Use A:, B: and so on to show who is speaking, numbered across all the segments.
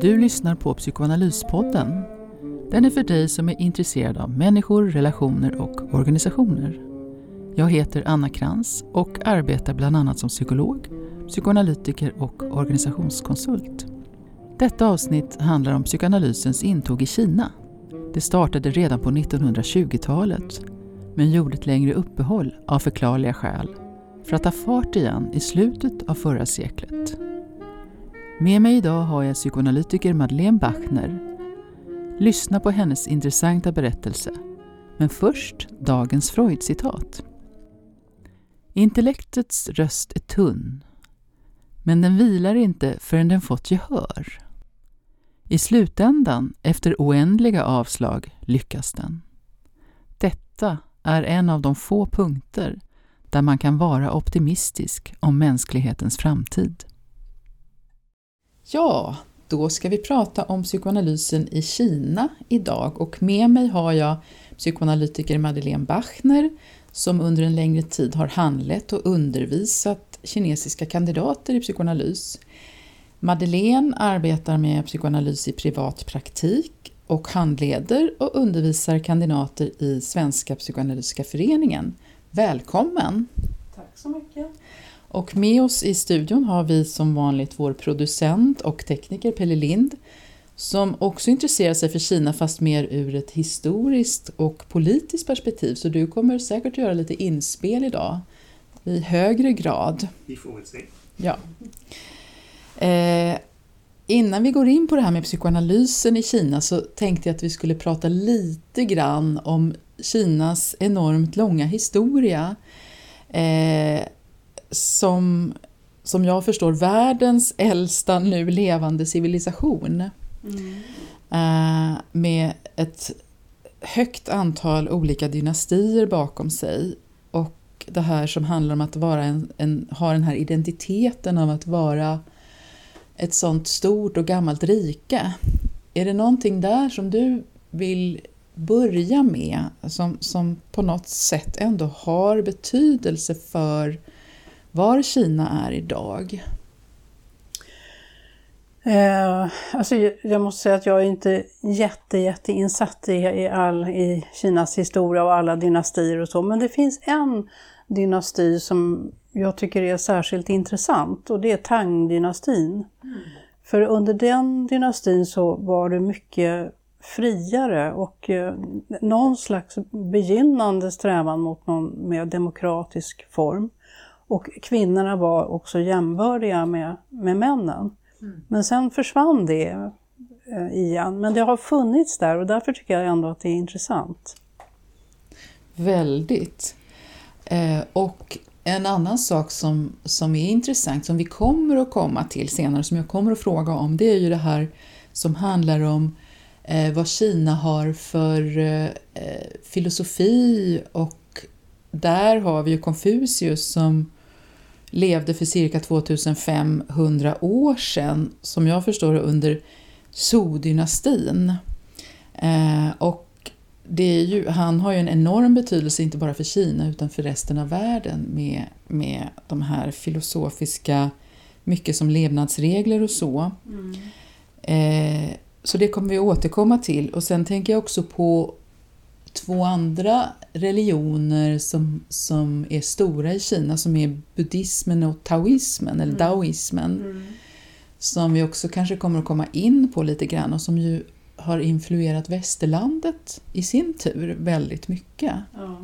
A: Du lyssnar på Psykoanalyspodden. Den är för dig som är intresserad av människor, relationer och organisationer. Jag heter Anna Krantz och arbetar bland annat som psykolog, psykoanalytiker och organisationskonsult. Detta avsnitt handlar om psykoanalysens intåg i Kina. Det startade redan på 1920-talet men gjorde ett längre uppehåll av förklarliga skäl för att ta fart igen i slutet av förra seklet. Med mig idag har jag psykoanalytiker Madeleine Bachner. Lyssna på hennes intressanta berättelse. Men först dagens Freud-citat. Intellektets röst är tunn, men den vilar inte förrän den fått gehör. I slutändan, efter oändliga avslag, lyckas den. Detta är en av de få punkter där man kan vara optimistisk om mänsklighetens framtid. Ja, då ska vi prata om psykoanalysen i Kina idag och med mig har jag psykoanalytiker Madeleine Bachner som under en längre tid har handlett och undervisat kinesiska kandidater i psykoanalys. Madeleine arbetar med psykoanalys i privat praktik och handleder och undervisar kandidater i Svenska psykoanalytiska föreningen. Välkommen!
B: Tack så mycket!
A: Och med oss i studion har vi som vanligt vår producent och tekniker Pelle Lind som också intresserar sig för Kina fast mer ur ett historiskt och politiskt perspektiv. Så du kommer säkert att göra lite inspel idag i högre grad.
B: Vi får väl se.
A: Ja. Eh, innan vi går in på det här med psykoanalysen i Kina så tänkte jag att vi skulle prata lite grann om Kinas enormt långa historia. Eh, som, som jag förstår världens äldsta nu levande civilisation. Mm. Eh, med ett högt antal olika dynastier bakom sig. Och det här som handlar om att vara en, en, ha den här identiteten av att vara ett sånt stort och gammalt rike. Är det någonting där som du vill börja med som, som på något sätt ändå har betydelse för var Kina är idag?
B: Eh, alltså jag måste säga att jag är inte jätte, jätte insatt i, i, all, i Kinas historia och alla dynastier och så, men det finns en dynasti som jag tycker är särskilt intressant och det är Tang-dynastin. Mm. För under den dynastin så var det mycket friare och eh, någon slags begynnande strävan mot någon mer demokratisk form. Och kvinnorna var också jämbördiga med, med männen. Mm. Men sen försvann det eh, igen. Men det har funnits där och därför tycker jag ändå att det är intressant.
A: Väldigt. Eh, och en annan sak som, som är intressant, som vi kommer att komma till senare, som jag kommer att fråga om, det är ju det här som handlar om eh, vad Kina har för eh, eh filosofi och där har vi ju Konfucius som levde för cirka 2500 år sedan, som jag förstår det under Zhou-dynastin. Eh, och ju, han har ju en enorm betydelse, inte bara för Kina utan för resten av världen med, med de här filosofiska, mycket som levnadsregler och så. Mm. Eh, så det kommer vi återkomma till. Och sen tänker jag också på två andra religioner som, som är stora i Kina som är buddhismen och taoismen, eller mm. daoismen. Mm. Som vi också kanske kommer att komma in på lite grann och som ju har influerat västerlandet i sin tur väldigt mycket. Ja.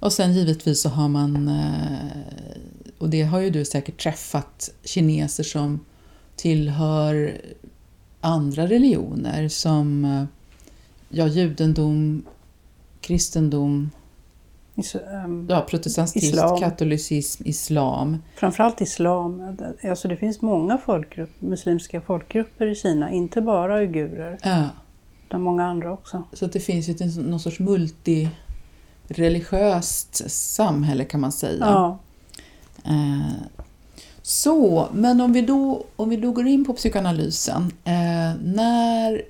A: Och sen givetvis så har man, eh, och det har ju du säkert träffat, kineser som tillhör andra religioner som eh, ja, judendom, kristendom, Is, um, ja, protestantism, islam. katolicism, islam.
B: Framförallt islam. Alltså det finns många folkgrupp, muslimska folkgrupper i Kina, inte bara uigurer. Ja. Utan många andra också.
A: Så det finns ju någon sorts multireligiöst samhälle kan man säga. Ja. Eh, så, men om vi, då, om vi då går in på psykoanalysen. Eh, när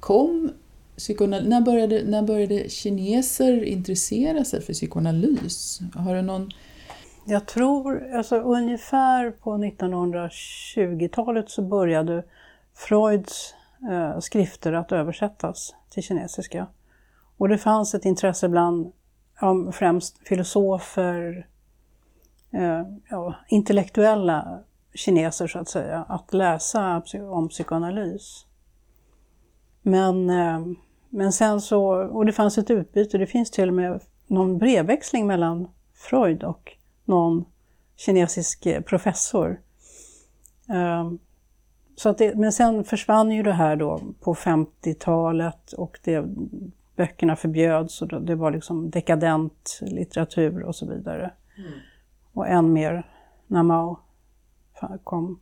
A: kom psykoanal när, började, när började kineser intressera sig för psykoanalys? Har du någon
B: Jag tror, alltså ungefär på 1920-talet så började Freuds eh, skrifter att översättas till kinesiska. Och det fanns ett intresse bland ja, främst filosofer, eh, ja, intellektuella kineser så att säga, att läsa om psykoanalys. Men, eh, men sen så, och det fanns ett utbyte, det finns till och med någon brevväxling mellan Freud och någon kinesisk professor. Eh, så att det, men sen försvann ju det här då på 50-talet och det, böckerna förbjöds och det var liksom dekadent litteratur och så vidare. Mm. Och än mer när Mao kom,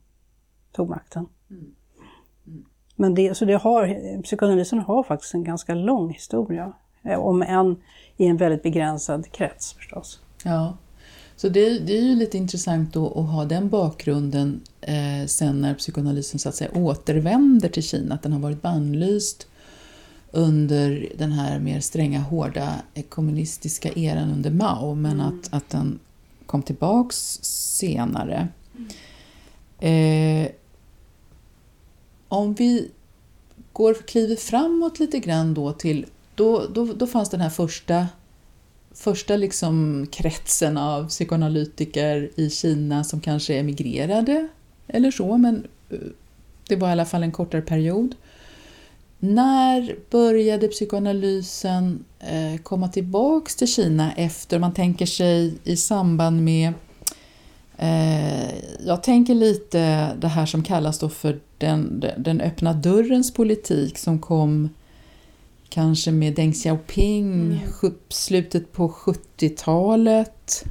B: tog makten. Mm. Mm. Men det, så det har, psykoanalysen har faktiskt en ganska lång historia, eh, om än i en väldigt begränsad krets förstås.
A: Ja, så det, det är ju lite intressant då att ha den bakgrunden eh, sen när psykoanalysen så att säga återvänder till Kina, att den har varit bannlyst under den här mer stränga, hårda kommunistiska eran under Mao, men mm. att, att den kom tillbaks senare. Eh, om vi går, kliver framåt lite grann då till, då, då, då fanns den här första första liksom kretsen av psykoanalytiker i Kina som kanske emigrerade eller så, men eh, det var i alla fall en kortare period. När började psykoanalysen eh, komma tillbaks till Kina efter, man tänker sig i samband med eh, jag tänker lite det här som kallas då för den, den öppna dörrens politik som kom kanske med Deng Xiaoping, mm. slutet på 70-talet.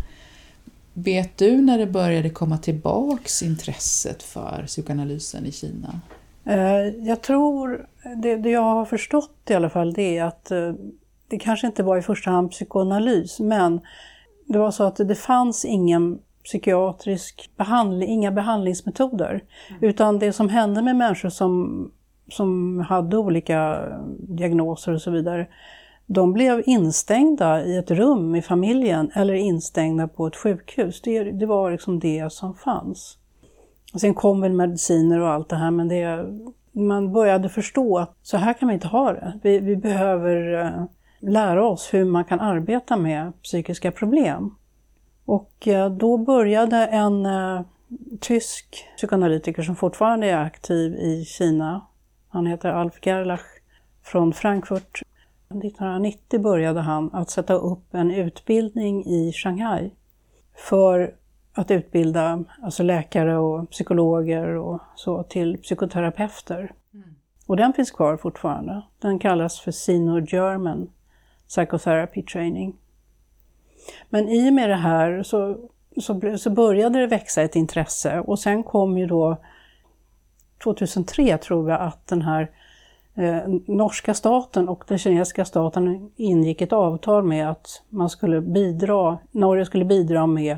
A: Vet du när det började komma tillbaks intresset för psykoanalysen i Kina?
B: Eh, jag tror, det, det jag har förstått i alla fall, det är att eh, det kanske inte var i första hand psykoanalys, men det var så att det fanns ingen psykiatrisk behandling, inga behandlingsmetoder. Mm. Utan det som hände med människor som som hade olika diagnoser och så vidare, de blev instängda i ett rum i familjen eller instängda på ett sjukhus. Det, det var liksom det som fanns. Och sen kom väl mediciner och allt det här, men det, man började förstå att så här kan vi inte ha det. Vi, vi behöver uh, lära oss hur man kan arbeta med psykiska problem. Och uh, då började en uh, tysk psykoanalytiker som fortfarande är aktiv i Kina, han heter Alf Gerlach från Frankfurt. 1990 började han att sätta upp en utbildning i Shanghai för att utbilda alltså läkare och psykologer och så till psykoterapeuter. Mm. Och den finns kvar fortfarande. Den kallas för Sino-German Psychotherapy Training. Men i och med det här så, så, så började det växa ett intresse och sen kom ju då 2003 tror jag att den här eh, norska staten och den kinesiska staten ingick ett avtal med att man skulle bidra, Norge skulle bidra med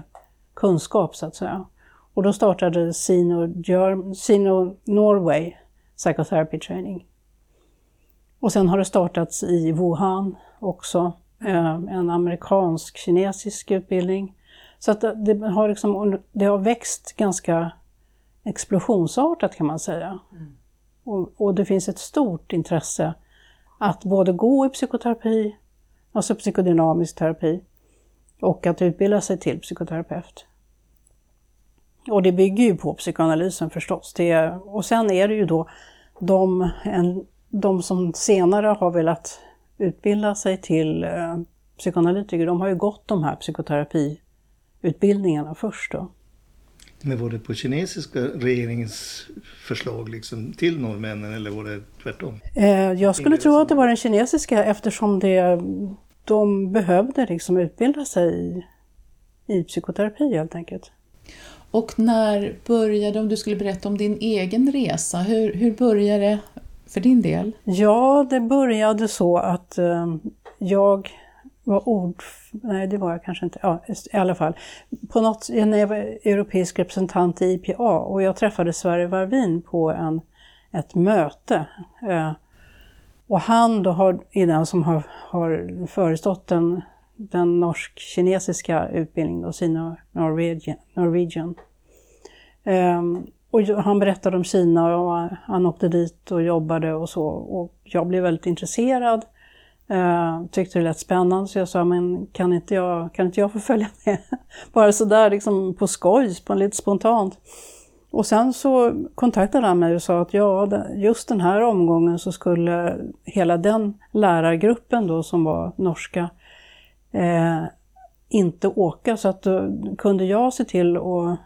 B: kunskap så att säga. Och då startade Sino, Sino Norway Psychotherapy Training. Och sen har det startats i Wuhan också, en amerikansk-kinesisk utbildning. Så att det har, liksom, det har växt ganska explosionsartat kan man säga. Mm. Och, och, det finns ett stort intresse att både gå i psykoterapi, alltså psykodynamisk terapi, och att utbilda sig till psykoterapeut. Och det bygger ju på psykoanalysen förstås. Det, och sen är det ju då de, en, de som senare har velat utbilda sig till eh, psykoanalytiker, de har ju gått de här psykoterapiutbildningarna först. Då.
C: Men var det på kinesiska regeringens förslag liksom till norrmännen eller var det tvärtom?
B: Eh, jag skulle tro att det var den kinesiska eftersom det, de behövde liksom utbilda sig i, i psykoterapi helt enkelt.
A: Och när började, om du skulle berätta om din egen resa, hur, hur började det för din del?
B: Ja, det började så att eh, jag var ord... Nej, det var jag kanske inte. Ja, i alla fall. På något, när jag var europeisk representant i IPA och jag träffade Sverre Varvin på en, ett möte. Eh, och han då har, är den som har, har förestått den den norsk-kinesiska utbildningen, då, Sino-Norwegian. Norwegian. Um, och han berättade om Kina och han åkte dit och jobbade och så. Och jag blev väldigt intresserad. Uh, tyckte det lät spännande så jag sa, men kan inte jag, kan inte jag få följa med? Bara sådär liksom på skoj, på lite spontant. Och sen så kontaktade han mig och sa att ja, just den här omgången så skulle hela den lärargruppen då som var norska eh, inte åka så att då kunde jag se till att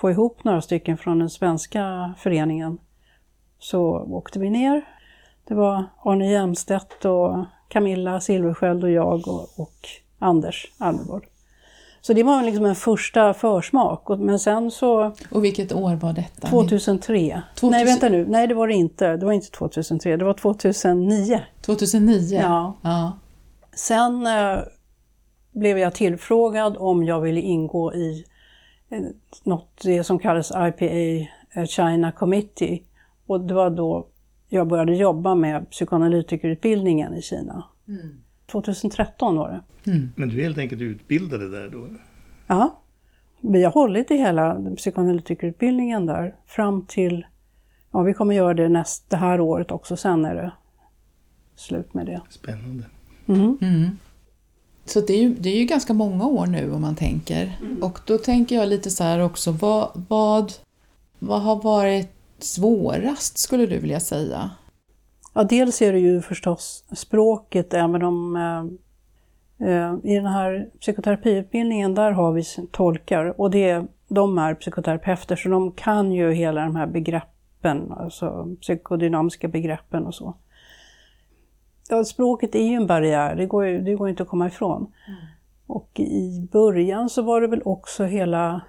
B: få ihop några stycken från den svenska föreningen. Så åkte vi ner. Det var Arne Jämstedt och Camilla Silversköld och jag och, och Anders Almegård. Så det var liksom en första försmak. Men sen så...
A: Och vilket år var detta?
B: 2003. 2000... Nej, vänta nu. Nej, det var det inte. Det var inte 2003. Det var 2009.
A: 2009?
B: Ja.
A: ja.
B: Sen eh, blev jag tillfrågad om jag ville ingå i något det som kallas IPA eh, China Committee. Och det var då jag började jobba med psykoanalytikerutbildningen i Kina. Mm. 2013 var det.
C: Mm. Men du är helt enkelt utbildade där då?
B: Ja. Vi har hållit i hela psykoanalytikerutbildningen där fram till, ja vi kommer göra det nästa, det här året också, sen är det slut med det.
C: Spännande.
B: Mm.
A: Så det är, ju, det är ju ganska många år nu om man tänker. Mm. Och då tänker jag lite så här också, vad, vad, vad har varit svårast skulle du vilja säga?
B: Ja, dels är det ju förstås språket, även om eh, eh, i den här psykoterapiutbildningen där har vi tolkar och det, de är psykoterapeuter så de kan ju hela de här begreppen, alltså psykodynamiska begreppen och så. Ja, språket är ju en barriär, det går, det går inte att komma ifrån. Mm. Och i början så var det väl också hela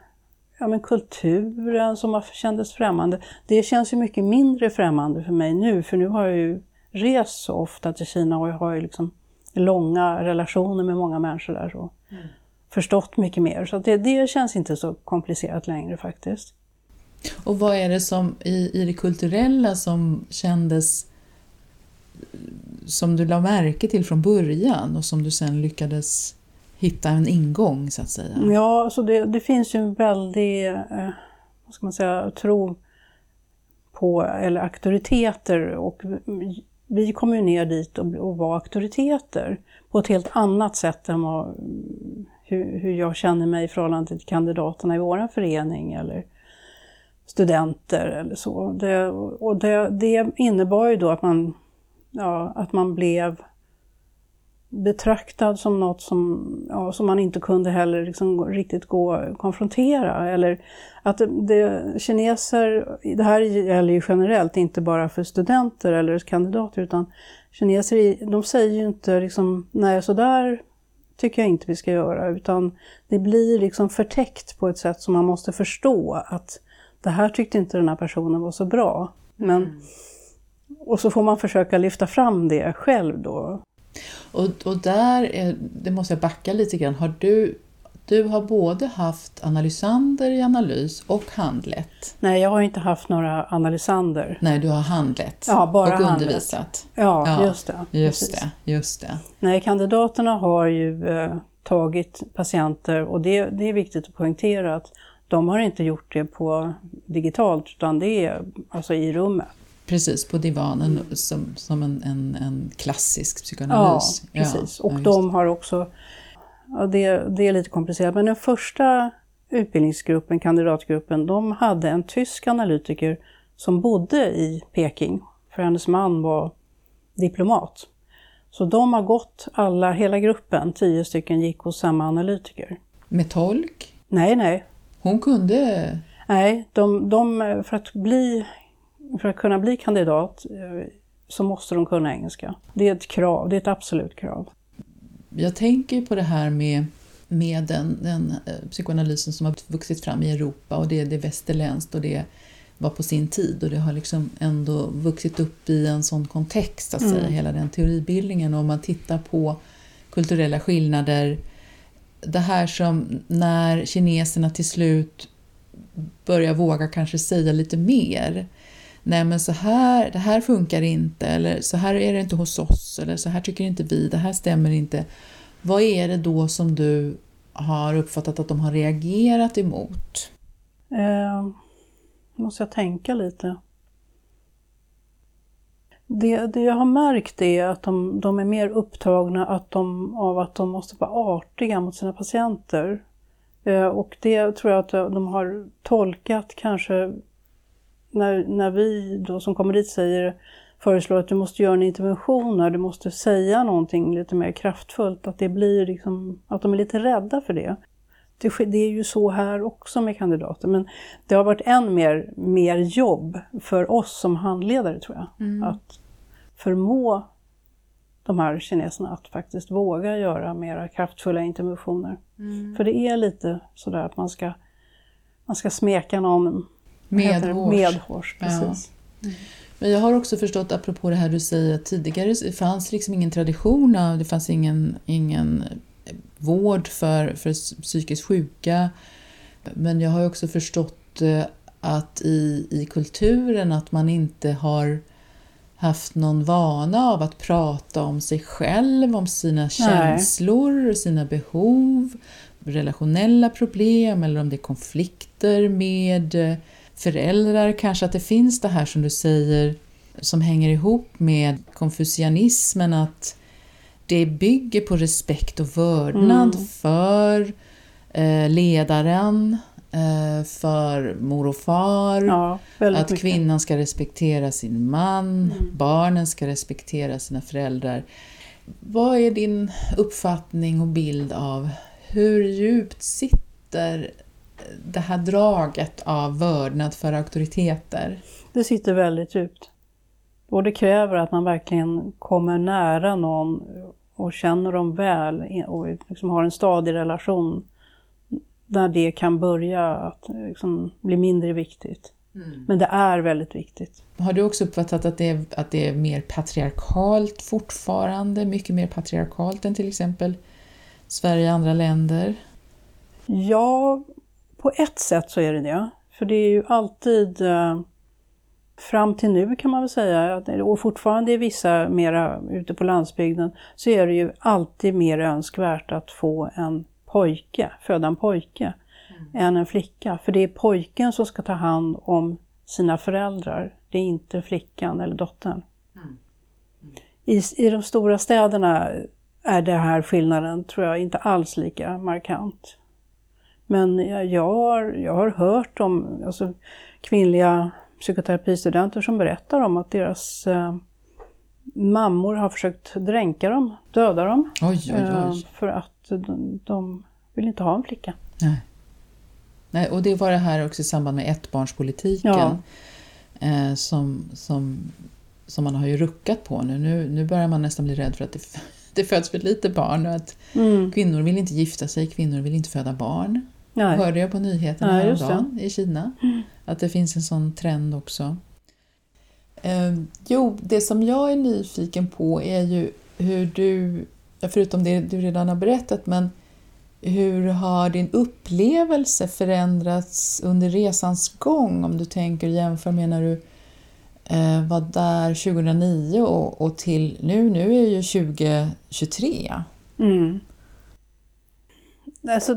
B: ja, men kulturen som kändes främmande. Det känns ju mycket mindre främmande för mig nu, för nu har jag ju rest så ofta till Kina och jag har ju liksom långa relationer med många människor där. Så. Mm. Förstått mycket mer, så det, det känns inte så komplicerat längre faktiskt.
A: Och vad är det som i, i det kulturella som kändes som du la märke till från början och som du sen lyckades hitta en ingång så att säga?
B: Ja, så det, det finns ju en väldig, eh, vad ska man säga, tro på, eller auktoriteter och vi kom ju ner dit och, och var auktoriteter på ett helt annat sätt än vad, hur, hur jag känner mig i förhållande till kandidaterna i vår förening eller studenter eller så. Det, och det, det innebar ju då att man, ja, att man blev betraktad som något som, ja, som man inte kunde heller liksom riktigt gå och konfrontera. Eller att det, det, kineser, det här gäller ju generellt, inte bara för studenter eller kandidater, utan kineser de säger ju inte liksom, nej sådär tycker jag inte vi ska göra, utan det blir liksom förtäckt på ett sätt som man måste förstå att det här tyckte inte den här personen var så bra. Men, mm. Och så får man försöka lyfta fram det själv då.
A: Och, och där, är, det måste jag backa lite grann, har du du har både haft analysander i analys och handlett.
B: Nej, jag har inte haft några analysander.
A: Nej, du har handlett
B: ja, bara
A: och
B: handlett.
A: undervisat.
B: Ja, ja, just det.
A: Just det, just det.
B: Nej, kandidaterna har ju eh, tagit patienter och det, det är viktigt att poängtera att de har inte gjort det på digitalt utan det är alltså i rummet.
A: Precis, på divanen mm. som, som en, en, en klassisk psykoanalys.
B: Ja, precis. Ja, och ja, de har också, ja, det, det är lite komplicerat, men den första utbildningsgruppen, kandidatgruppen, de hade en tysk analytiker som bodde i Peking, för hennes man var diplomat. Så de har gått, alla, hela gruppen, tio stycken, gick hos samma analytiker.
A: Med tolk?
B: Nej, nej.
A: Hon kunde?
B: Nej, de, de, för att bli för att kunna bli kandidat eh, så måste de kunna engelska. Det är ett krav, det är ett absolut krav.
A: Jag tänker på det här med, med den, den eh, psykoanalysen som har vuxit fram i Europa och det, det är västerländskt och det var på sin tid och det har liksom ändå vuxit upp i en sån kontext, att säga, mm. hela den teoribildningen. Och om man tittar på kulturella skillnader, det här som när kineserna till slut börjar våga kanske säga lite mer nej men så här, det här funkar inte eller så här är det inte hos oss eller så här tycker inte vi, det här stämmer inte. vad är det då som du har uppfattat att de har reagerat emot?
B: Eh, måste jag tänka lite. Det, det jag har märkt är att de, de är mer upptagna att de, av att de måste vara artiga mot sina patienter. Eh, och det tror jag att de har tolkat kanske när, när vi då som kommer dit säger föreslår att du måste göra en intervention här, du måste säga någonting lite mer kraftfullt, att det blir liksom, att de är lite rädda för det. Det, det är ju så här också med kandidater, men det har varit än mer, mer jobb för oss som handledare tror jag.
A: Mm.
B: Att förmå de här kineserna att faktiskt våga göra mera kraftfulla interventioner.
A: Mm.
B: För det är lite sådär att man ska, man ska smeka någon?
A: Medhårs.
B: medhårs. Precis.
A: Men jag har också förstått, apropå det här du säger, att tidigare det fanns liksom ingen tradition av, det fanns ingen, ingen vård för, för psykiskt sjuka. Men jag har också förstått eh, att i, i kulturen att man inte har haft någon vana av att prata om sig själv, om sina känslor, sina behov, relationella problem eller om det är konflikter med eh, föräldrar. Kanske att det finns det här som du säger som hänger ihop med konfucianismen att det bygger på respekt och vördnad
B: Mm.
A: för eh, ledaren, eh, för mor och far.
B: Ja,
A: Att
B: mycket.
A: kvinnan ska respektera sin man,
B: Mm.
A: barnen ska respektera sina föräldrar. Vad är din uppfattning och bild av hur djupt sitter det här draget av vördnad för auktoriteter?
B: Det sitter väldigt djupt. Och det kräver att man verkligen kommer nära någon och känner dem väl och liksom har en stadig relation där det kan börja att liksom bli mindre viktigt. Men det är väldigt viktigt.
A: Har du också uppfattat att det, är, att det är mer patriarkalt fortfarande? Mycket mer patriarkalt än till exempel Sverige och andra länder?
B: Ja, på ett sätt så är det det. För det är ju alltid, eh, fram till nu kan man väl säga, och fortfarande i vissa mera ute på landsbygden, så är det ju alltid mer önskvärt att få en pojke, föda en pojke, än en flicka. För det är pojken som ska ta hand om sina föräldrar, det är inte flickan eller dottern. I, I de stora städerna är det här skillnaden, tror jag, inte alls lika markant. Men jag, har, jag har hört om alltså, kvinnliga psykoterapistudenter som berättar om att deras eh, mammor har försökt dränka dem, döda dem,
A: Oj, oj,
B: eh,
A: oj.
B: för att de, de vill inte ha en flicka.
A: Nej. Nej, och det var det här också i samband med ettbarnspolitiken
B: Ja.
A: eh, som, som, som man har ju ruckat på nu. nu. Nu börjar man nästan bli rädd för att det, det föds för lite barn och att
B: Mm.
A: kvinnor vill inte gifta sig, kvinnor vill inte föda barn.
B: Nej.
A: Hörde jag på nyheterna
B: just
A: häromdagen i Kina. Att det finns en sån trend också. Eh, jo, det som jag är nyfiken på är ju hur du, förutom det du redan har berättat, men hur har din upplevelse förändrats under resans gång? Om du tänker jämför med när du eh, var där 2009 och, och till nu. Nu är ju 2023.
B: Mm. Alltså,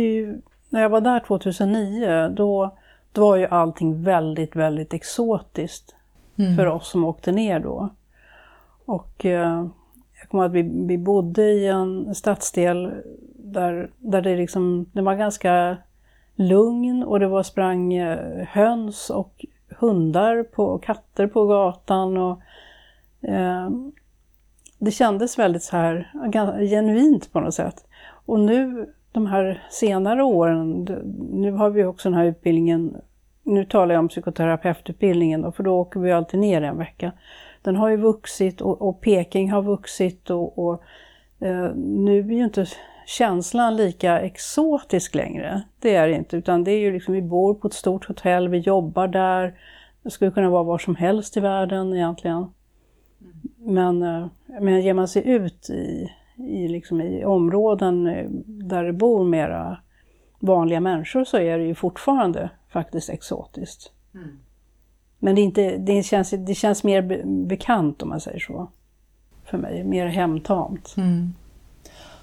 B: ju, när jag var där 2009, då, då var ju allting väldigt, väldigt exotiskt
A: Mm.
B: för oss som åkte ner då. Och eh, jag kommer att vi, vi bodde i en stadsdel där, där det, liksom, det var ganska lugn och det var sprang eh, höns och hundar på, och katter på gatan. Och, eh, det kändes väldigt så här genuint på något sätt. Och nu de här senare åren, nu har vi också den här utbildningen, nu talar jag om psykoterapeututbildningen då, för då åker vi alltid ner en vecka. Den har ju vuxit och, och Peking har vuxit och, och eh, nu är ju inte känslan lika exotisk längre. Det är det inte, utan det är ju liksom, vi bor på ett stort hotell, vi jobbar där. Det skulle kunna vara var som helst i världen egentligen. Men, eh, men ger man sig ut i, i, liksom i områden eh, där det bor mera vanliga människor så är det ju fortfarande faktiskt exotiskt. Men det, inte, det, känns, det känns mer be, bekant om man säger så. För mig, mer hemtamt.
A: Mm.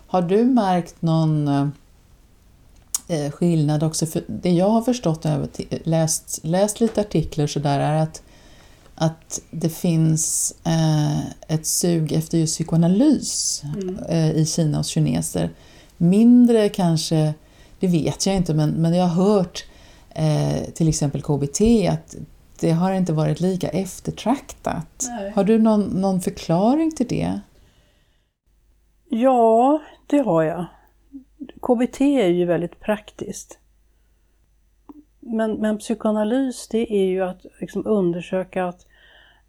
A: Har du märkt någon eh, skillnad också? För det jag har förstått och läst, läst lite artiklar så där är att, att det finns eh, ett sug efter just psykoanalys mm. eh, i Kina hos kineser. Mindre kanske, det vet jag inte, men, men jag har hört eh, till exempel KBT att det har inte varit lika eftertraktat. Nej. Har du någon, någon förklaring till det?
B: Ja, det har jag. KBT är ju väldigt praktiskt. Men, men psykoanalys det är ju att liksom undersöka, att,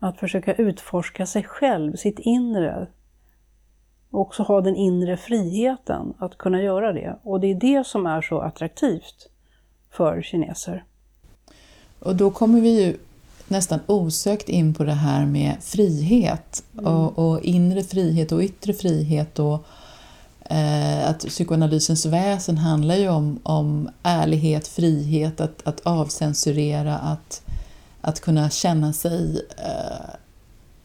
B: att försöka utforska sig själv, sitt inre. Och också ha den inre friheten att kunna göra det. Och det är det som är så attraktivt för kineser.
A: Och då kommer vi ju nästan osökt in på det här med frihet mm. och, och, inre frihet och yttre frihet. Och, eh, att psykoanalysens väsen handlar ju om, om ärlighet, frihet, att, att avcensurera, att, att kunna känna sig eh,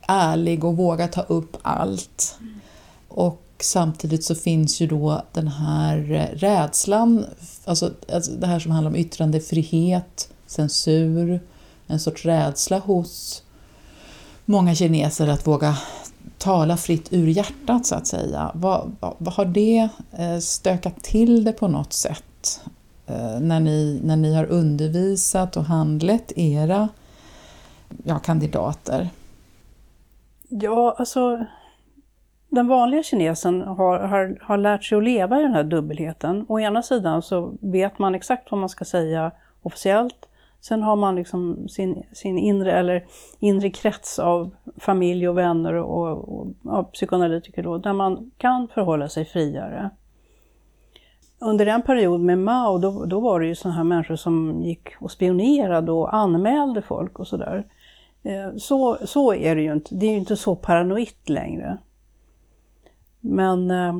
A: ärlig och våga ta upp allt. Mm. Och samtidigt så finns ju då den här eh, rädslan, alltså, alltså det här som handlar om yttrandefrihet, censur, en sorts rädsla hos många kineser att våga tala fritt ur hjärtat så att säga. Vad, vad har det eh, stökat till det på något sätt eh, när ni, när ni har undervisat och handlett era ja, kandidater?
B: Ja, alltså den vanliga kinesen har, har, har lärt sig att leva i den här dubbelheten. Å ena sidan så vet man exakt vad man ska säga officiellt Sen har man liksom sin, sin inre, eller inre krets av familj och vänner och, och, och psykoanalytiker då, där man kan förhålla sig friare. Under en period med Mao, då, då var det ju sådana här människor som gick och spionerade och anmälde folk och sådär. Eh, så, så är det ju inte, det är ju inte så paranoid längre. Men eh,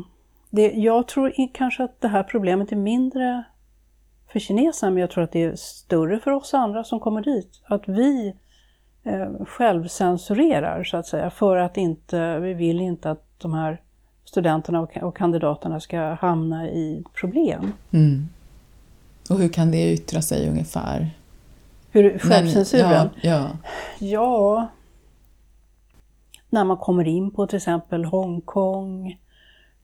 B: det, jag tror kanske att det här problemet är mindre för kineserna, men jag tror att det är större för oss andra som kommer dit. Att vi eh, självcensurerar så att säga, för att inte, vi vill inte att de här studenterna och, och kandidaterna ska hamna i problem.
A: Mm. Och hur kan det yttra sig ungefär?
B: Hur, självcensuren?
A: ja, ja.
B: ja, när man kommer in på till exempel Hongkong,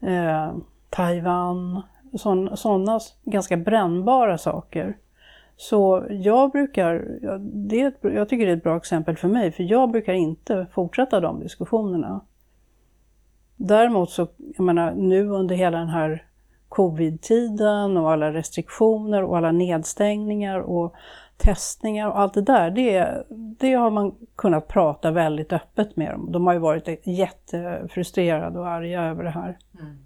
B: eh, Taiwan, sådana ganska brännbara saker. Så jag brukar, det är jag tycker det är ett bra exempel för mig, för jag brukar inte fortsätta de diskussionerna. Däremot så, jag menar nu under hela den här covid-tiden och alla restriktioner och alla nedstängningar och testningar och allt det där, det, det har man kunnat prata väldigt öppet med dem. De har ju varit jättefrustrerade och arga över det här. Mm.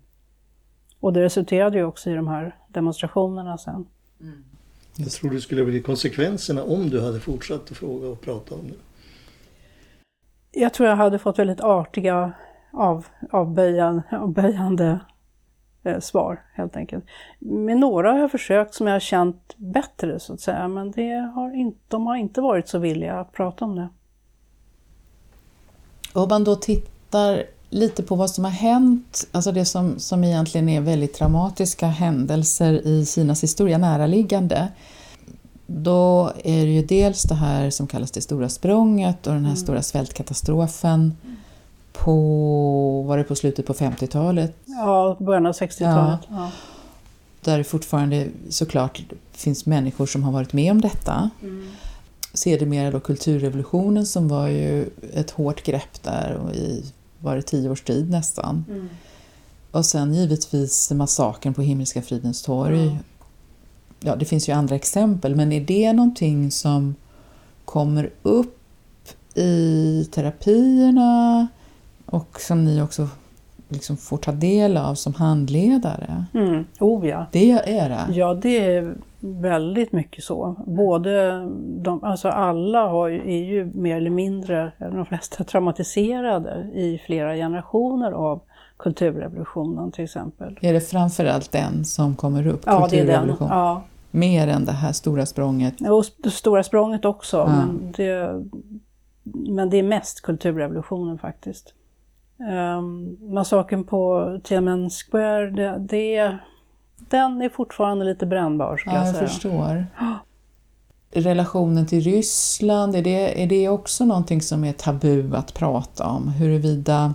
B: Och det resulterade ju också i de här demonstrationerna sen.
C: Mm. Jag tror det skulle bli konsekvenserna om du hade fortsatt att fråga och prata om det.
B: Jag tror jag hade fått väldigt artiga, av, avböjande, avböjande eh, svar helt enkelt. Med några har jag försökt som jag har känt bättre så att säga, men det har inte, de har inte varit så villiga att prata om det.
A: Om man då tittar lite på vad som har hänt, alltså det som, som egentligen är väldigt traumatiska händelser i Kinas historia, näraliggande. Då är det ju dels det här som kallas det stora språnget och den här mm. stora svältkatastrofen på, var det på slutet på 50-talet?
B: Ja, början av 60-talet. Ja. Ja.
A: Där det fortfarande såklart finns människor som har varit med om detta. Mm. Sedermera då kulturrevolutionen som var ju ett hårt grepp där och i var det tio års tid nästan. Mm. Och sen givetvis massakern på Himmelska fridens torg. Mm. Ja, det finns ju andra exempel, men är det någonting som kommer upp i terapierna och som ni också liksom får ta del av som handledare?
B: Mm. Oh ja.
A: Det är det?
B: Ja, det är väldigt mycket så. Både de, alltså alla har, är ju mer eller mindre, de flesta traumatiserade i flera generationer av kulturrevolutionen till exempel.
A: Är det framförallt den som kommer upp?
B: Ja, det är den. Ja.
A: Mer än det här stora språnget?
B: Det stora språnget också, ja. men, det, men det är mest kulturrevolutionen faktiskt. Um, massakern på Tiananmen Square, det, det, den är fortfarande lite brännbar skulle
A: ja,
B: jag säga.
A: jag förstår. Relationen till Ryssland, är det, är det också någonting som är tabu att prata om? Huruvida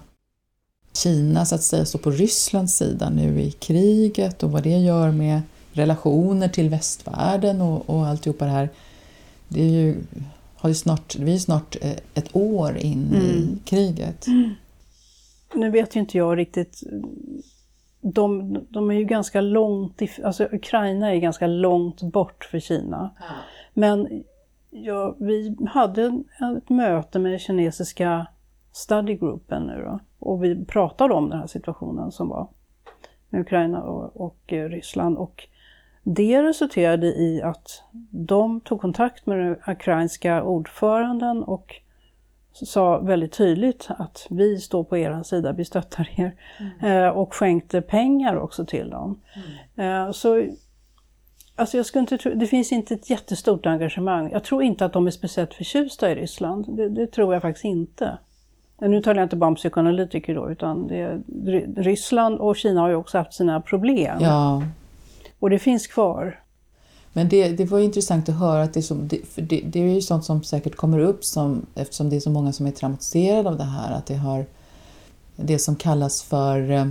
A: Kina så att säga står på Rysslands sida nu i kriget och vad det gör med relationer till västvärlden och, och alltihopa det här. Det är ju, har ju snart, vi är snart eh, ett år in mm. i kriget. Mm.
B: Nu vet ju inte jag riktigt. De, de är ju ganska långt, alltså Ukraina är ganska långt bort för Kina. Ja. Men ja, vi hade ett möte med den kinesiska studygruppen nu då, och vi pratade om den här situationen som var med Ukraina och, och eh, Ryssland. Och det resulterade i att de tog kontakt med den ukrainska ordföranden och sa väldigt tydligt att vi står på er sida, vi stöttar er. Mm. Eh, och skänkte pengar också till dem. Mm. Eh, så Alltså jag skulle inte tro, det finns inte ett jättestort engagemang. Jag tror inte att de är speciellt förtjusta i Ryssland. Det, det tror jag faktiskt inte. Nu talar jag inte bara om psykoanalytiker då, utan det, Ryssland och Kina har ju också haft sina problem.
A: Ja.
B: Och det finns kvar.
A: Men det, det var intressant att höra att det, som, det, för det, det, är ju sånt som säkert kommer upp som, eftersom det är så många som är traumatiserade av det här, att det har det som kallas för eh,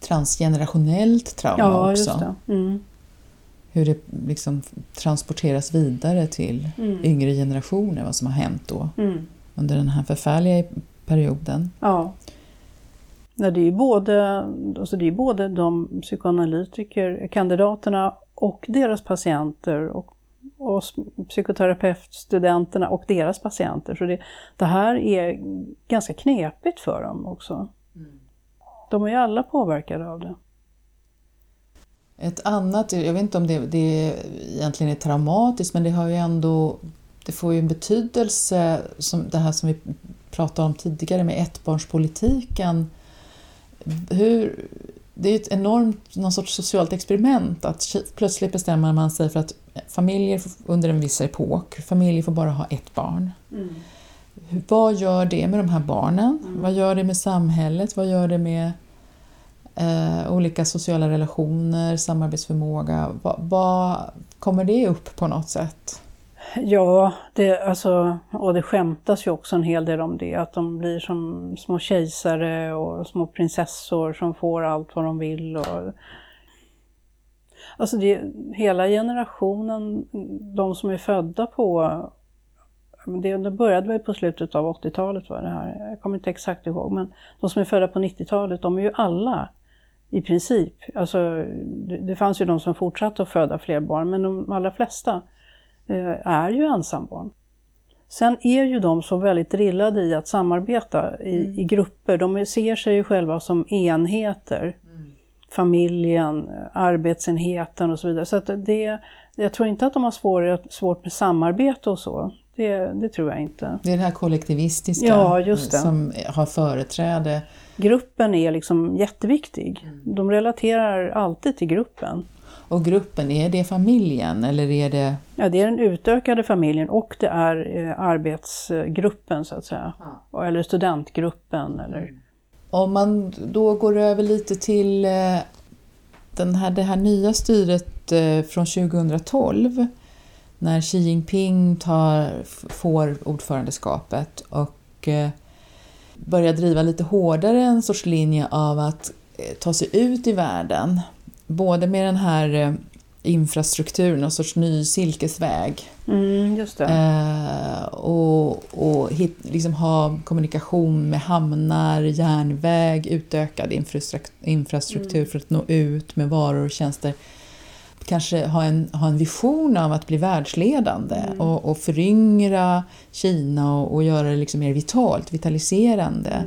A: transgenerationellt trauma
B: ja,
A: också.
B: Det. Mm.
A: Hur det liksom transporteras vidare till mm. yngre generationer, vad som har hänt då mm. under den här förfärliga perioden.
B: Ja. Ja, det är ju både, alltså det är både de psykoanalytiker, kandidaterna och deras patienter och, och psykoterapeutstudenterna och deras patienter. Så det, det här är ganska knepigt för dem också. Mm. De är ju alla påverkade av det.
A: Ett annat, jag vet inte om det, det egentligen är traumatiskt, men det har ju ändå det får ju en betydelse, som det här som vi pratade om tidigare med ettbarnspolitiken hur, det är ett enormt någon sorts socialt experiment att plötsligt bestämmer man sig för att familjer under en viss epok, familjer får bara ha ett barn. Mm. Vad gör det med de här barnen? Mm. Vad gör det med samhället? Vad gör det med eh, olika sociala relationer, samarbetsförmåga? Va, va, kommer det upp på något sätt?
B: Ja, det, alltså, och det skämtas ju också en hel del om det, att de blir som små kejsare och små prinsessor som får allt vad de vill. Och, alltså det, hela generationen, de som är födda på det, det började väl på slutet av 80-talet, var det här. jag kommer inte exakt ihåg, men de som är födda på 90-talet, de är ju alla i princip, alltså det, det fanns ju de som fortsatte att föda fler barn, men de allra flesta är ju ensambarn. Sen är ju de så väldigt drillade i att samarbeta i, mm. i grupper. De ser sig ju själva som enheter. Mm. Familjen, arbetsenheten och så vidare. Så det, jag tror inte att de har svårt, svårt med samarbete och så. Det, det, tror jag inte.
A: Det är det här kollektivistiska
B: ja,
A: som har företräde.
B: Gruppen är liksom jätteviktig. Mm. De relaterar alltid till gruppen.
A: Och gruppen, är det familjen eller är det?
B: Ja, det är den utökade familjen och det är eh, arbetsgruppen så att säga. Ja. Eller studentgruppen. Eller...
A: Om man då går över lite till eh, den här, det här nya styret eh, från 2012 när Xi Jinping tar, får ordförandeskapet och börjar driva lite hårdare en sorts linje av att ta sig ut i världen både med den här eh, infrastrukturen, någon sorts ny silkesväg.
B: Mm.
A: Eh, och och hit, liksom ha kommunikation med hamnar, järnväg, utökad infrastruktur mm. för att nå ut med varor och tjänster. Kanske ha en, ha en vision av att bli världsledande mm. och, och föryngra Kina och, och göra det liksom mer vitalt, vitaliserande.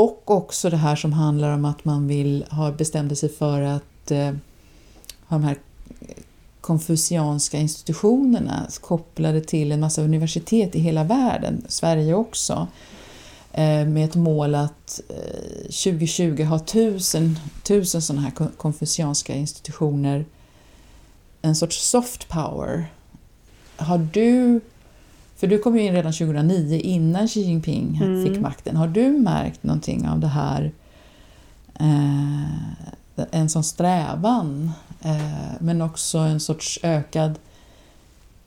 A: Och också det här som handlar om att man vill ha bestämde sig för att eh, ha de här konfucianska institutionerna kopplade till en massa universitet i hela världen, Sverige också, eh, med ett mål att eh, 2020 ha tusen, tusen sådana här konfucianska institutioner, en sorts soft power. Har du för du kom ju in redan 2009 innan Xi Jinping
B: Mm.
A: fick makten. Har du märkt någonting av det här? Eh, en sån strävan eh, men också en sorts ökad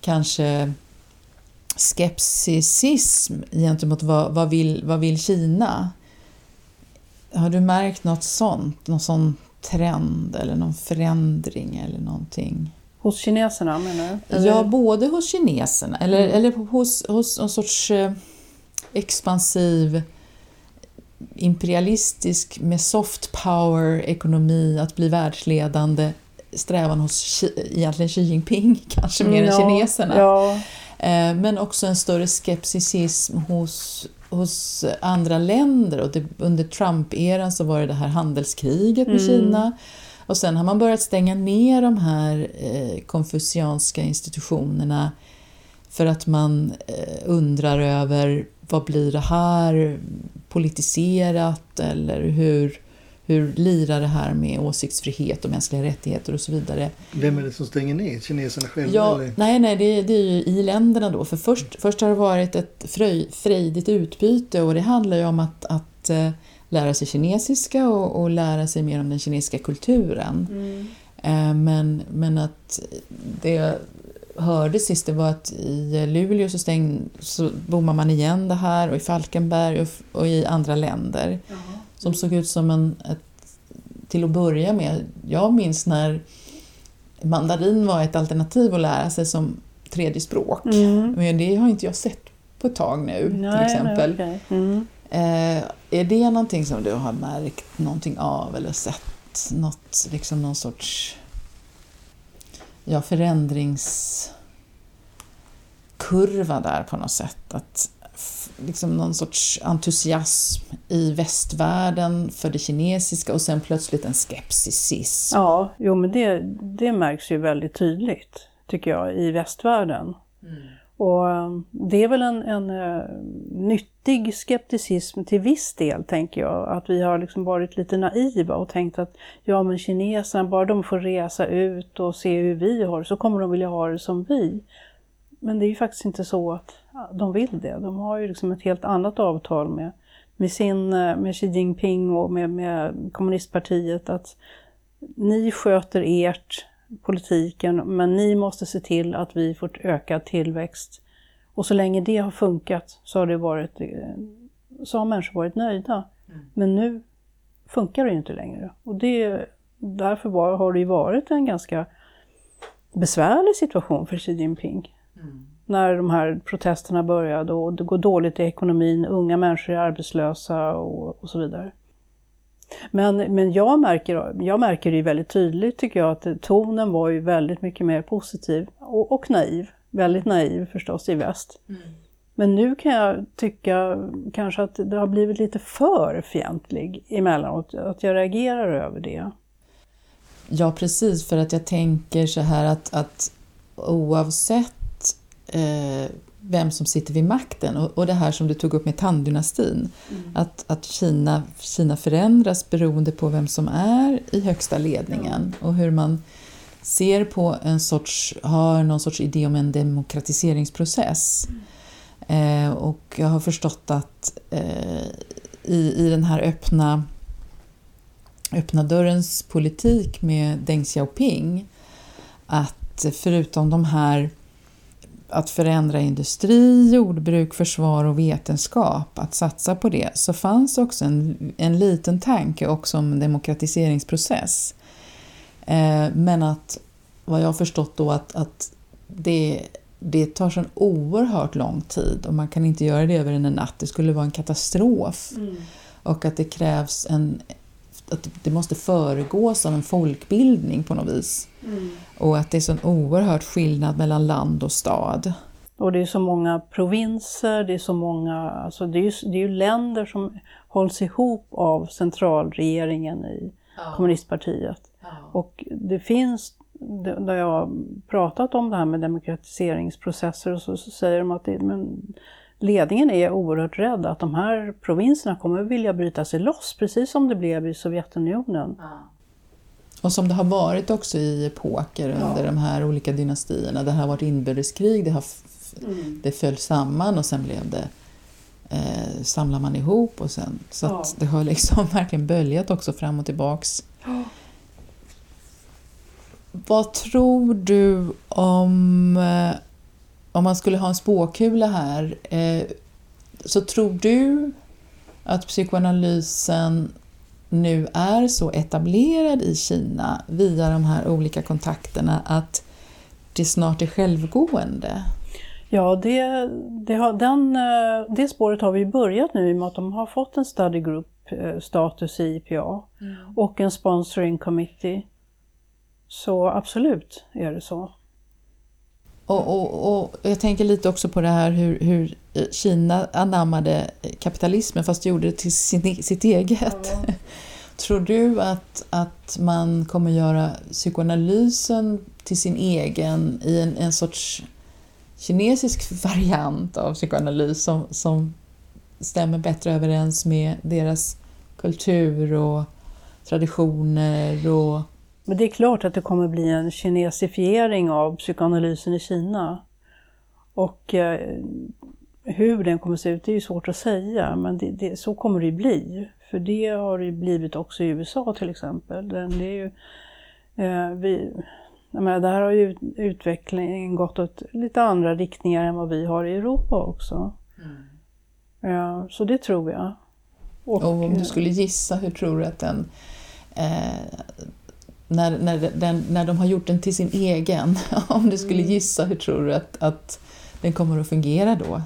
A: kanske skepticism gentemot vad, vad, vill, vad vill Kina? Har du märkt något sånt? Någon sån trend eller någon förändring eller någonting?
B: Hos kineserna menar du? Eller-
A: Ja, både hos kineserna eller,
B: Mm.
A: eller hos, hos en sorts eh, expansiv imperialistisk med soft power ekonomi att bli världsledande strävan hos Xi- egentligen Xi Jinping, kanske mer än
B: Ja,
A: kineserna.
B: Ja,
A: Eh, Men också en större skepticism hos, hos andra länder. Och det, under Trump-eran så var det det här handelskriget med
B: Mm.
A: Kina. Och sen har man börjat stänga ner de här eh, konfucianska institutionerna för att man eh, undrar över vad blir det här politiserat eller hur, hur lirar det här med åsiktsfrihet och mänskliga rättigheter och så vidare.
C: Vem är det som stänger ner? Kineserna själva
A: Ja,
C: eller?
A: nej, nej, det, det är ju i länderna då. För först, först har det varit ett fröj, frejdigt utbyte och det handlar ju om att, att eh, lära sig kinesiska och, och lära sig mer om den kinesiska kulturen. Eh, men, men att det jag hörde sist det var att i Luleå så, stäng, så bommar man igen det här och i Falkenberg och, och i andra länder. Som såg ut som en, ett, till att börja med, jag minns när mandarin var ett alternativ att lära sig som tredje språk.
B: Mm.
A: Men det har inte jag sett på ett tag nu till
B: Nej,
A: exempel.
B: Nej, okej. mm.
A: Eh, är det någonting som du har märkt någonting av eller sett något, liksom någon sorts ja, förändringskurva där på något sätt? Att liksom någon sorts entusiasm i västvärlden för det kinesiska och sen plötsligt en skepticism.
B: Ja, jo men det, det märks ju väldigt tydligt, tycker jag, i västvärlden. Och det är väl en, en eh, nyttig skepticism till viss del, tänker jag. Att vi har liksom varit lite naiva och tänkt att ja men kineserna, bara de får resa ut och se hur vi har det, så kommer de vilja ha det som vi. Men det är ju faktiskt inte så att de vill det. De har ju liksom ett helt annat avtal med, med, sin, eh, med Xi Jinping och med, med kommunistpartiet. att ni sköter ert politiken, men ni måste se till att vi får ökad tillväxt. Och så länge det har funkat så har, det varit, eh, så har människor varit nöjda. Men nu funkar det ju inte längre. Och det, därför var, har det ju varit en ganska besvärlig situation för Xi Jinping. När de här protesterna började och det går dåligt i ekonomin, unga människor är arbetslösa och, och så vidare. Men, men jag, märker, jag märker det ju väldigt tydligt tycker jag att tonen var ju väldigt mycket mer positiv och, och naiv. Väldigt naiv förstås i väst. Men nu kan jag tycka kanske att det har blivit lite för fientlig emellanåt. Att jag reagerar över det.
A: Ja, precis. För att jag tänker så här att, att oavsett eh, vem som sitter vid makten och, och det här som du tog upp med Tang-dynastin, att, att Kina, Kina förändras beroende på vem som är i högsta ledningen och hur man ser på en sorts, har någon sorts idé om en demokratiseringsprocess. Eh, och jag har förstått att eh, i, i den här öppna öppna dörrens politik med Deng Xiaoping att förutom de här att förändra industri, jordbruk, försvar och vetenskap, att satsa på det, så fanns också en, en liten tanke också om en demokratiseringsprocess. Eh, men att vad jag har förstått då att, att det, det tar så oerhört lång tid och man kan inte göra det över en natt. Det skulle vara en katastrof. Och att det krävs en att det måste föregås av en folkbildning på något vis. Och att det är sån oerhört skillnad mellan land och stad.
B: Och det är så många provinser, det är så många, alltså det är ju, det är ju länder som hålls ihop av centralregeringen i kommunistpartiet. Och det finns, där jag har pratat om det här med demokratiseringsprocesser, och så, så säger de att det, men ledningen är oerhört rädd att de här provinserna kommer vilja bryta sig loss, precis som det blev i Sovjetunionen.
A: Och som det har varit också i epoker under de här olika dynastierna. Det har varit inbördeskrig, det har f- mm. det föll samman och sen blev det eh, samlar man ihop och sen så ja. att det har liksom verkligen böljat också fram och tillbaks. Ja. Vad tror du om eh, om man skulle ha en spåkula här eh, så tror du att psykoanalysen nu är så etablerad i Kina via de här olika kontakterna att det snart är självgående?
B: Ja, det, det, har, den, eh, det spåret har vi börjat nu i och med att de har fått en study group eh, status i IPA mm. och en sponsoring committee. Så absolut är det så.
A: Och, och, och jag tänker lite också på det här hur, hur Kina anammade kapitalismen fast gjorde det till sin, sitt eget. Ja. Tror du att, att man kommer göra psykoanalysen till sin egen i en, en sorts kinesisk variant av psykoanalys som, som stämmer bättre överens med deras kultur och traditioner och
B: men det är klart att det kommer bli en kinesifiering av psykoanalysen i Kina. Och eh, hur den kommer att se ut, det är ju svårt att säga, men det, det, så kommer det ju bli. För det har det ju blivit också i USA till exempel. Den, det är ju, eh, vi, menar, där har ju utvecklingen gått åt lite andra riktningar än vad vi har i Europa också. Mm. Eh, så det tror jag.
A: Och, och om du skulle gissa, hur tror du att den eh, när, när, den, när de har gjort den till sin egen, om du skulle mm. gissa, hur tror du att, att den kommer att fungera då?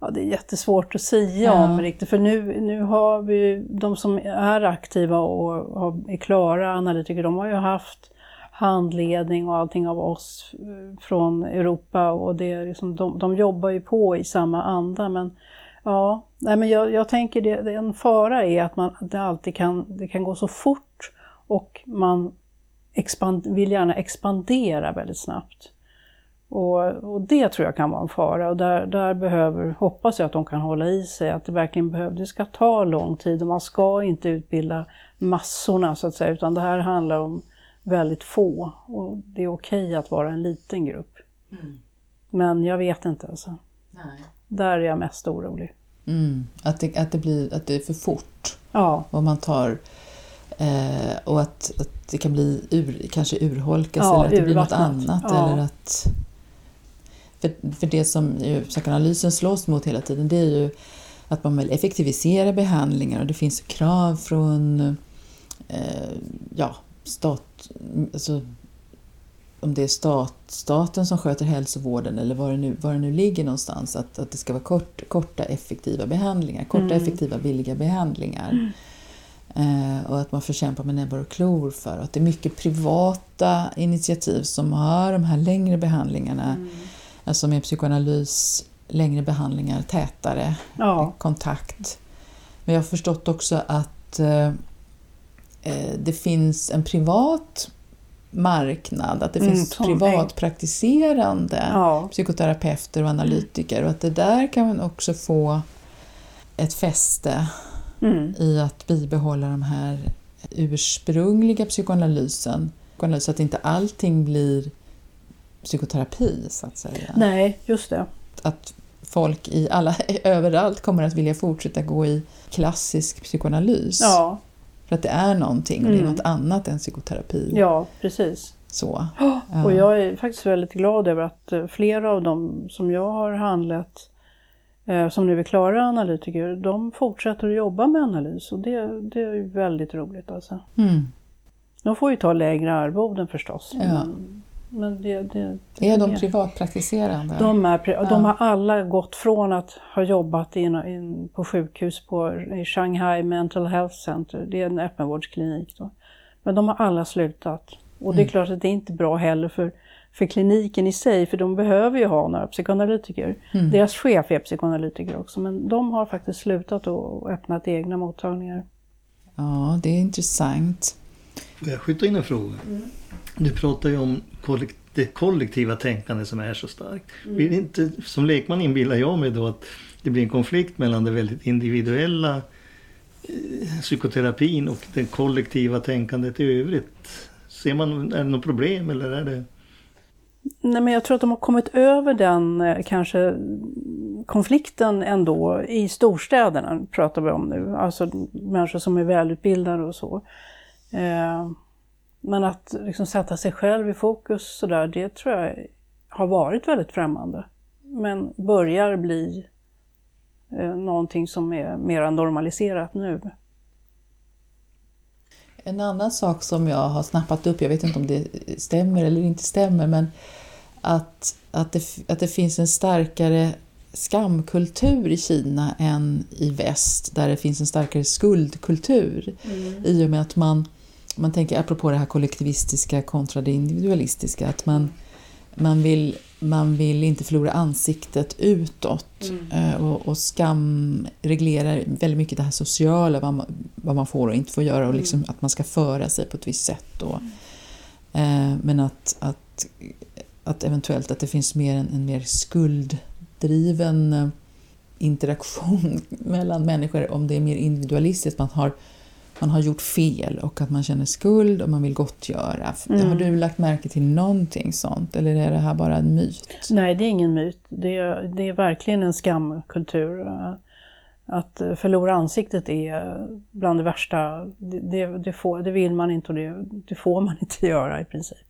B: Ja, det är jättesvårt att säga ja. om riktigt, för nu, nu har vi de som är aktiva och är klara analytiker, de har ju haft handledning och allting av oss eh, från Europa och det är liksom, de, de jobbar ju på i samma anda. Men ja, nej, men jag, jag tänker det, en fara är att man, det alltid kan, det kan gå så fort och man expand, vill gärna expandera väldigt snabbt. Och, och, det tror jag kan vara en fara och där, där behöver, hoppas jag att de kan hålla i sig, att det verkligen behöver, det ska ta lång tid och man ska inte utbilda massorna så att säga, utan det här handlar om väldigt få och det är okej att vara en liten grupp. Mm. Men jag vet inte alltså. Nej. Där är jag mest orolig.
A: Mm. Att, det, att, det blir, att det är för fort. Ja. Och man tar Eh, och att, att det kan bli ur, kanske urholkas ja, eller att det blir något annat. Ja. Eller att, för, för det som psykoanalysen slåss mot hela tiden det är ju att man vill effektivisera behandlingar och det finns krav från eh, ja, stat, alltså, om det är stat, staten som sköter hälsovården eller var det nu, var det nu ligger någonstans, att, att det ska vara kort, korta effektiva behandlingar, korta mm. effektiva billiga behandlingar. Eh, och att man får kämpa med näbbar och klor för. Och att det är mycket privata initiativ som har de här längre behandlingarna. Mm. Alltså med psykoanalys, längre behandlingar, tätare ja. kontakt. Men jag har förstått också att eh, eh det finns en privat marknad, att det mm, finns privatpraktiserande ja. psykoterapeuter och analytiker och att det där kan man också få ett fäste mm. i att bibehålla de här ursprungliga psykoanalysen. Så att inte allting blir psykoterapi, så att säga.
B: Nej, just det.
A: Att folk i alla, överallt kommer att vilja fortsätta gå i klassisk psykoanalys. Ja. För att det är någonting och det är mm. något annat än psykoterapi.
B: Ja, precis.
A: Så.
B: Ja. Och jag är faktiskt väldigt glad över att eh, flera av dem som jag har handlat som nu är klara analytiker, de fortsätter att jobba med analys och det, det är väldigt roligt alltså. Mm. De får ju ta lägre arvoden förstås. Ja. Men, men det, det,
A: det är de privatpraktiserande?
B: De, är, de har alla gått från att ha jobbat in, in på sjukhus på, i Shanghai Mental Health Center, det är en öppenvårdsklinik. Då. Men de har alla slutat. Och det är mm. klart att det är inte bra heller för för kliniken i sig, för de behöver ju ha några psykoanalytiker. Mm. Deras chef är psykoanalytiker också, men de har faktiskt slutat och öppnat egna mottagningar.
A: Ja, det är intressant.
C: Får jag skjuta in en fråga? Mm. Du pratar ju om det kollektiva tänkande som är så starkt. Mm. Blir inte, som lekman inbillar jag mig då att det blir en konflikt mellan det väldigt individuella eh, psykoterapin och det kollektiva tänkandet i övrigt. Ser man, är det något problem eller är det?
B: Nej, men jag tror att de har kommit över den eh, kanske konflikten ändå i storstäderna, pratar vi om nu. Alltså människor som är välutbildade och så. Eh, men att liksom sätta sig själv i fokus sådär, det tror jag har varit väldigt främmande. Men börjar bli eh, någonting som är mer normaliserat nu.
A: En annan sak som jag har snappat upp, jag vet inte om det stämmer eller inte stämmer, men att, att, det, att det finns en starkare skamkultur i Kina än i väst, där det finns en starkare skuldkultur. Mm. I och med att man, man tänker, apropå det här kollektivistiska kontra det individualistiska, att man, man, vill, man vill inte förlora ansiktet utåt. Mm. Eh, och, och, skam reglerar väldigt mycket det här sociala, vad man, vad man får och inte får göra och liksom mm. att man ska föra sig på ett visst sätt. Och, mm. eh, men att, att, att eventuellt att det finns mer en, en mer skulddriven eh, interaktion mellan människor om det är mer individualistiskt. Man har man har gjort fel och att man känner skuld och man vill gottgöra. Mm. Har du lagt märke till någonting sånt eller är det här bara en myt?
B: Nej, det är ingen myt. Det är, det är verkligen en skamkultur. Att förlora ansiktet är bland det värsta. Det, det, får, det vill man inte och det, det, får man inte göra i princip.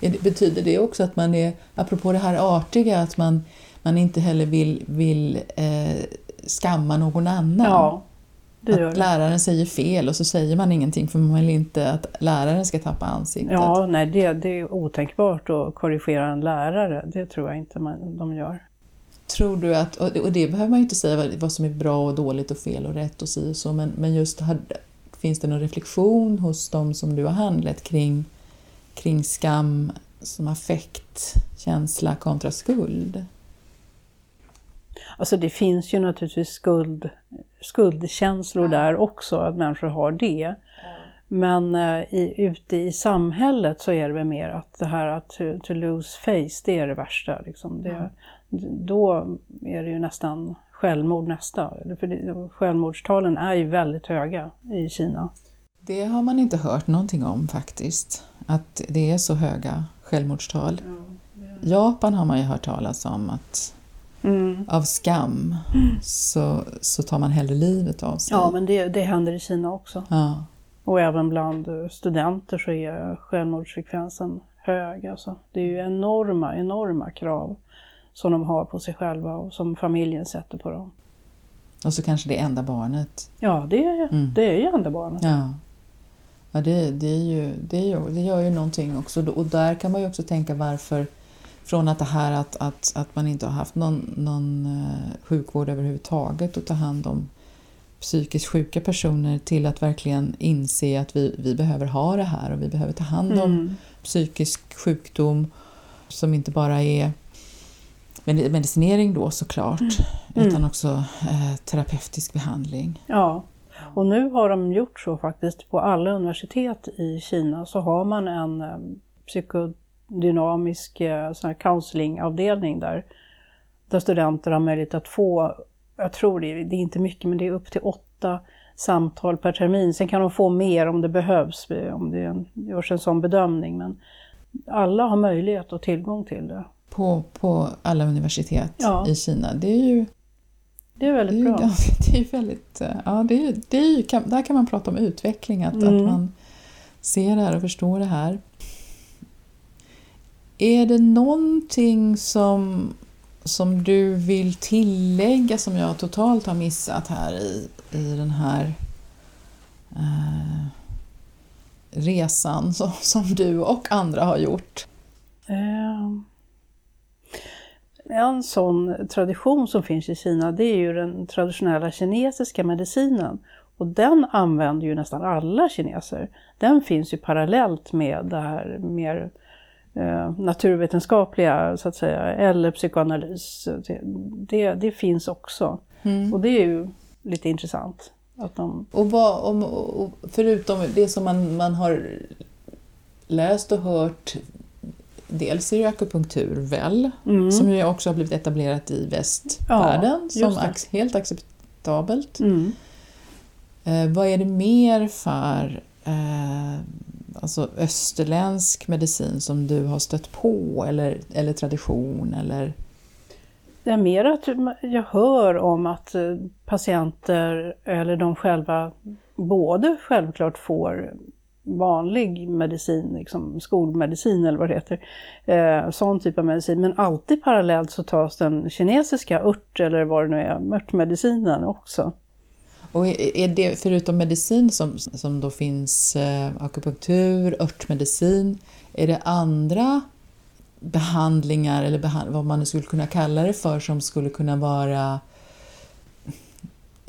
A: Betyder det också att man är, apropå det här artiga, att man, man inte heller vill, vill eh, skamma någon annan?
B: Ja,
A: att läraren säger fel och så säger man ingenting för man vill inte att läraren ska tappa ansiktet.
B: Ja, nej det, det är otänkbart att korrigera en lärare. Det tror jag inte man, de gör.
A: Tror du att, och det behöver man ju inte säga vad som är bra och dåligt och fel och rätt och si och så, men, men just finns det någon reflektion hos de som du har handlat kring, kring skam som affekt, känsla kontra skuld?
B: Alltså det finns ju naturligtvis skuld, skuldkänslor ja. där också, att människor har det. Ja. Men uh, i, ute i samhället så är det väl mer att det här att to, to lose face, det är det värsta. Liksom. Det, ja. Då är det ju nästan självmord nästa. För det, självmordstalen är ju väldigt höga i Kina.
A: Det har man inte hört någonting om faktiskt, att det är så höga självmordstal. Japan har man ju hört talas om att mm. av skam så, så tar man hellre livet av sig.
B: Ja, men det, det händer i Kina också. Ja. Och även bland studenter så är självmordsfrekvensen hög. Alltså. Det är ju enorma, enorma krav som de har på sig själva och som familjen sätter på dem.
A: Och så kanske det enda barnet.
B: Ja, det är, mm. det är ju enda barnet.
A: Ja. Ja, det, det, är ju, det, är ju, det gör ju någonting också. Och där kan man ju också tänka varför från att det här att, att, att man inte har haft någon, någon eh, sjukvård överhuvudtaget att ta hand om psykiskt sjuka personer till att verkligen inse att vi, vi behöver ha det här och vi behöver ta hand om mm. psykisk sjukdom som inte bara är medicinering då såklart mm. utan också eh, terapeutisk behandling.
B: Ja, och nu har de gjort så faktiskt på alla universitet i Kina så har man en eh, psyko dynamisk eh, sån här counselingavdelning där, där studenter har möjlighet att få, jag tror det, det är inte mycket, men det är upp till åtta samtal per termin. Sen kan de få mer om det behövs, om det görs en sån bedömning. Men alla har möjlighet och tillgång till det.
A: På, på alla universitet ja. i Kina. Det är ju
B: det är väldigt det är bra.
A: det är väldigt, ja, det är, det är där kan man prata om utveckling, att, mm. att man ser det här och förstår det här. Är det någonting som, som du vill tillägga som jag totalt har missat här i, i den här eh, resan som, som du och andra har gjort?
B: En sån tradition som finns i Kina det är ju den traditionella kinesiska medicinen. Och den använder ju nästan alla kineser. Den finns ju parallellt med det här mer Eh, naturvetenskapliga så att säga, eller psykoanalys. Det, det finns också. Mm. Och det är ju lite intressant. Att de...
A: och, vad, om, och förutom det som man, man har läst och hört Dels är det akupunktur väl, mm. som ju också har blivit etablerat i västvärlden ja, som helt acceptabelt. Mm. Eh, vad är det mer för eh, alltså österländsk medicin som du har stött på eller, eller tradition eller?
B: Det är mer att jag hör om att eh, patienter eller de själva både självklart får vanlig medicin, liksom skolmedicin eller vad det heter, eh, sån typ av medicin. Men alltid parallellt så tas den kinesiska ört eller vad det nu är, örtmedicinen också.
A: Och är det förutom medicin som, som då finns eh, akupunktur, örtmedicin, är det andra behandlingar eller behand vad man skulle kunna kalla det för som skulle kunna vara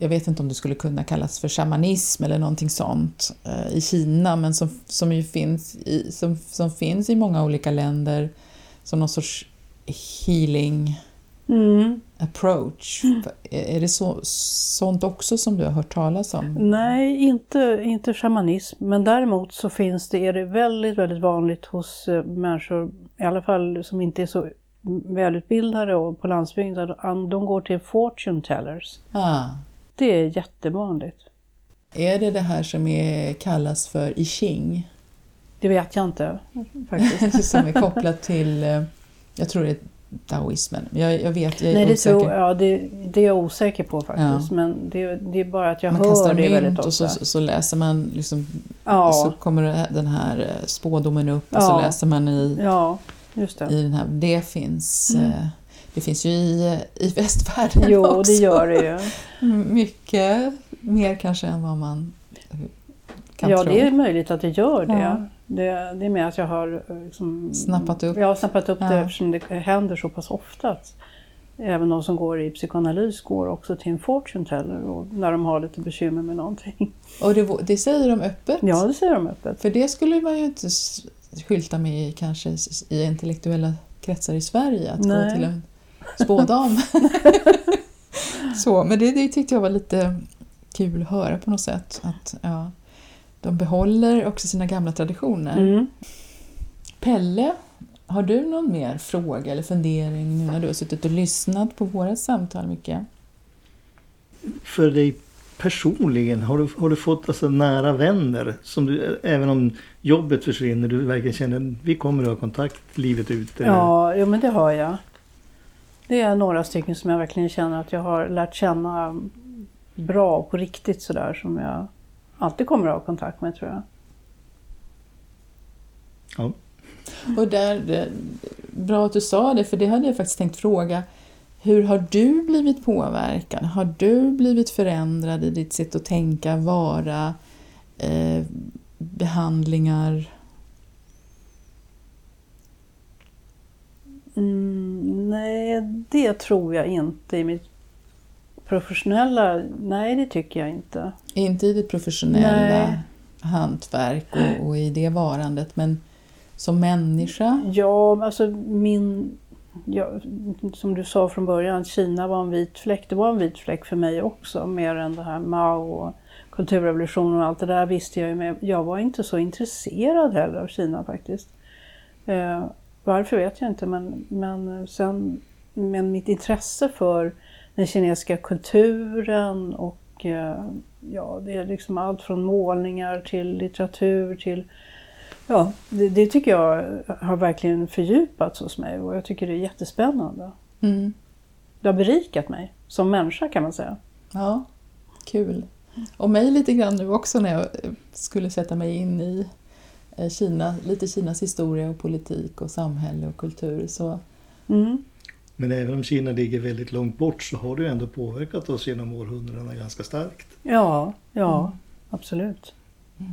A: jag vet inte om det skulle kunna kallas för shamanism eller någonting sånt eh, i Kina, men som, som ju finns i, som, som finns i många olika länder som någon sorts healing mm. approach. Mm. Är det så, sånt också som du har hört talas om?
B: Nej, inte, inte shamanism, men däremot så finns det, är det väldigt, väldigt vanligt hos eh, människor, i alla fall som inte är så välutbildade och på landsbygden, de går till fortune tellers. Ah. Det är jättevanligt.
A: Är det det här som är, kallas för I Ching?
B: Det vet jag inte faktiskt.
A: som är kopplat till, eh, jag tror det är taoismen. Jag, jag vet, jag är
B: Nej, det
A: osäker.
B: Tror, ja, det, det är jag osäker på faktiskt. Ja. Men det, det, är bara att jag man hör det väldigt ofta.
A: och så, så läser man, liksom, ja. så kommer den här eh, spådomen upp och så läser man i,
B: ja,
A: i den här. Det finns mm. Eh, det finns ju i, i västvärlden
B: jo,
A: också.
B: Jo, det gör det ju.
A: Mycket mer kanske än vad man kan
B: ja,
A: tro.
B: Ja, det är möjligt att det gör det. Ja. Det, det är mer att jag har liksom,
A: snappat upp,
B: jag har snappat upp ja. det eftersom det händer så pass ofta. Att även de som går i psykoanalys går också till en fortune teller och när de har lite bekymmer med någonting.
A: Och det, det säger de öppet?
B: Ja, det säger de öppet.
A: För det skulle man ju inte skylta med kanske i intellektuella kretsar i Sverige, att Nej. gå till en spådam. så, men det, det tyckte jag var lite kul att höra på något sätt. Att, ja, de behåller också sina gamla traditioner. Mm. Pelle, har du någon mer fråga eller fundering nu när du har suttit och lyssnat på våra samtal mycket?
C: För dig personligen, har du, har du fått alltså nära vänner som du, även om jobbet försvinner, du verkligen känner att vi kommer att ha kontakt livet ut?
B: Eller? Ja, jo, men det har jag. Det är några stycken som jag verkligen känner att jag har lärt känna bra och på riktigt sådär som jag alltid kommer att ha kontakt med tror jag.
C: Ja.
A: Och där, bra att du sa det, för det hade jag faktiskt tänkt fråga. Hur har du blivit påverkad? Har du blivit förändrad i ditt sätt att tänka, vara, eh, behandlingar?
B: Mm, nej, det tror jag inte i mitt professionella... Nej, det tycker jag inte.
A: Inte i ditt professionella nej. hantverk och, och, i det varandet, men som människa?
B: Ja, alltså min... Ja, som du sa från början, Kina var en vit fläck. Det var en vit fläck för mig också, mer än det här Mao och kulturrevolutionen och allt det där visste jag ju. Men jag var inte så intresserad heller av Kina faktiskt. Varför vet jag inte, men, men sen men mitt intresse för den kinesiska kulturen och eh, ja, det är liksom allt från målningar till litteratur till Ja, det, det, tycker jag har verkligen fördjupats hos mig och jag tycker det är jättespännande. Mm. Det har berikat mig som människa kan man säga.
A: Ja, kul. Och mig lite grann nu också när jag skulle sätta mig in i Kina, lite Kinas historia och politik och samhälle och kultur. Så.
C: Mm. Men även om Kina ligger väldigt långt bort så har det ju ändå påverkat oss genom århundradena ganska starkt.
B: Ja, ja mm. absolut. Mm.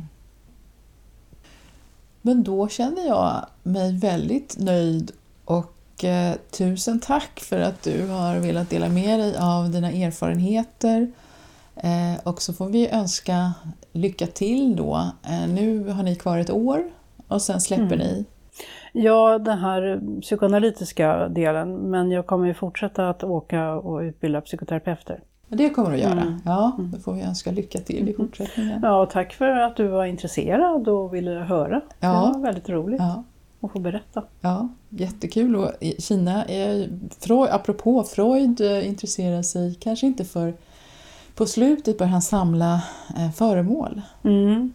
A: Men då känner jag mig väldigt nöjd och eh, tusen tack för att du har velat dela med dig av dina erfarenheter Eh, och så får vi önska lycka till då. Eh, nu har ni kvar ett år och sen släpper mm. ni.
B: Ja, den här psykoanalytiska delen, men jag kommer ju fortsätta att åka och utbilda psykoterapeuter.
A: Det kommer du att göra. Mm. Ja, mm. då får vi önska lycka till i mm. fortsättningen.
B: Ja, tack för att du var intresserad och ville höra. Ja. Det var väldigt roligt ja. att få berätta.
A: Ja, jättekul. Och Kina, är, Freud, apropå Freud eh, intresserar sig kanske inte för på slutet börjar han samla eh, föremål. Mm.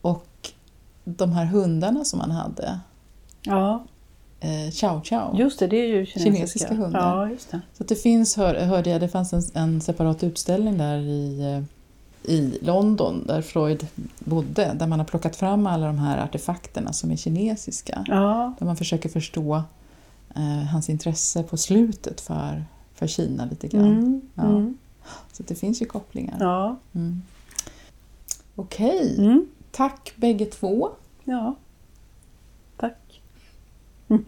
A: Och de här hundarna som han hade.
B: Ja,
A: Eh, chow chow.
B: just det, det är ju kinesiska,
A: Kinesiska hundar.
B: Ja, just det.
A: Så det finns, hör, hörde jag, det fanns en, en separat utställning där i, eh, i London där Freud bodde, där man har plockat fram alla de här artefakterna som är kinesiska.
B: Ja,
A: Där man försöker förstå eh, hans intresse på slutet för, för Kina lite grann.
B: mm,
A: Ja.
B: mm,
A: Så det finns ju kopplingar.
B: ja,
A: Mm. Okej,
B: mm,
A: tack bägge två.
B: ja. Tack.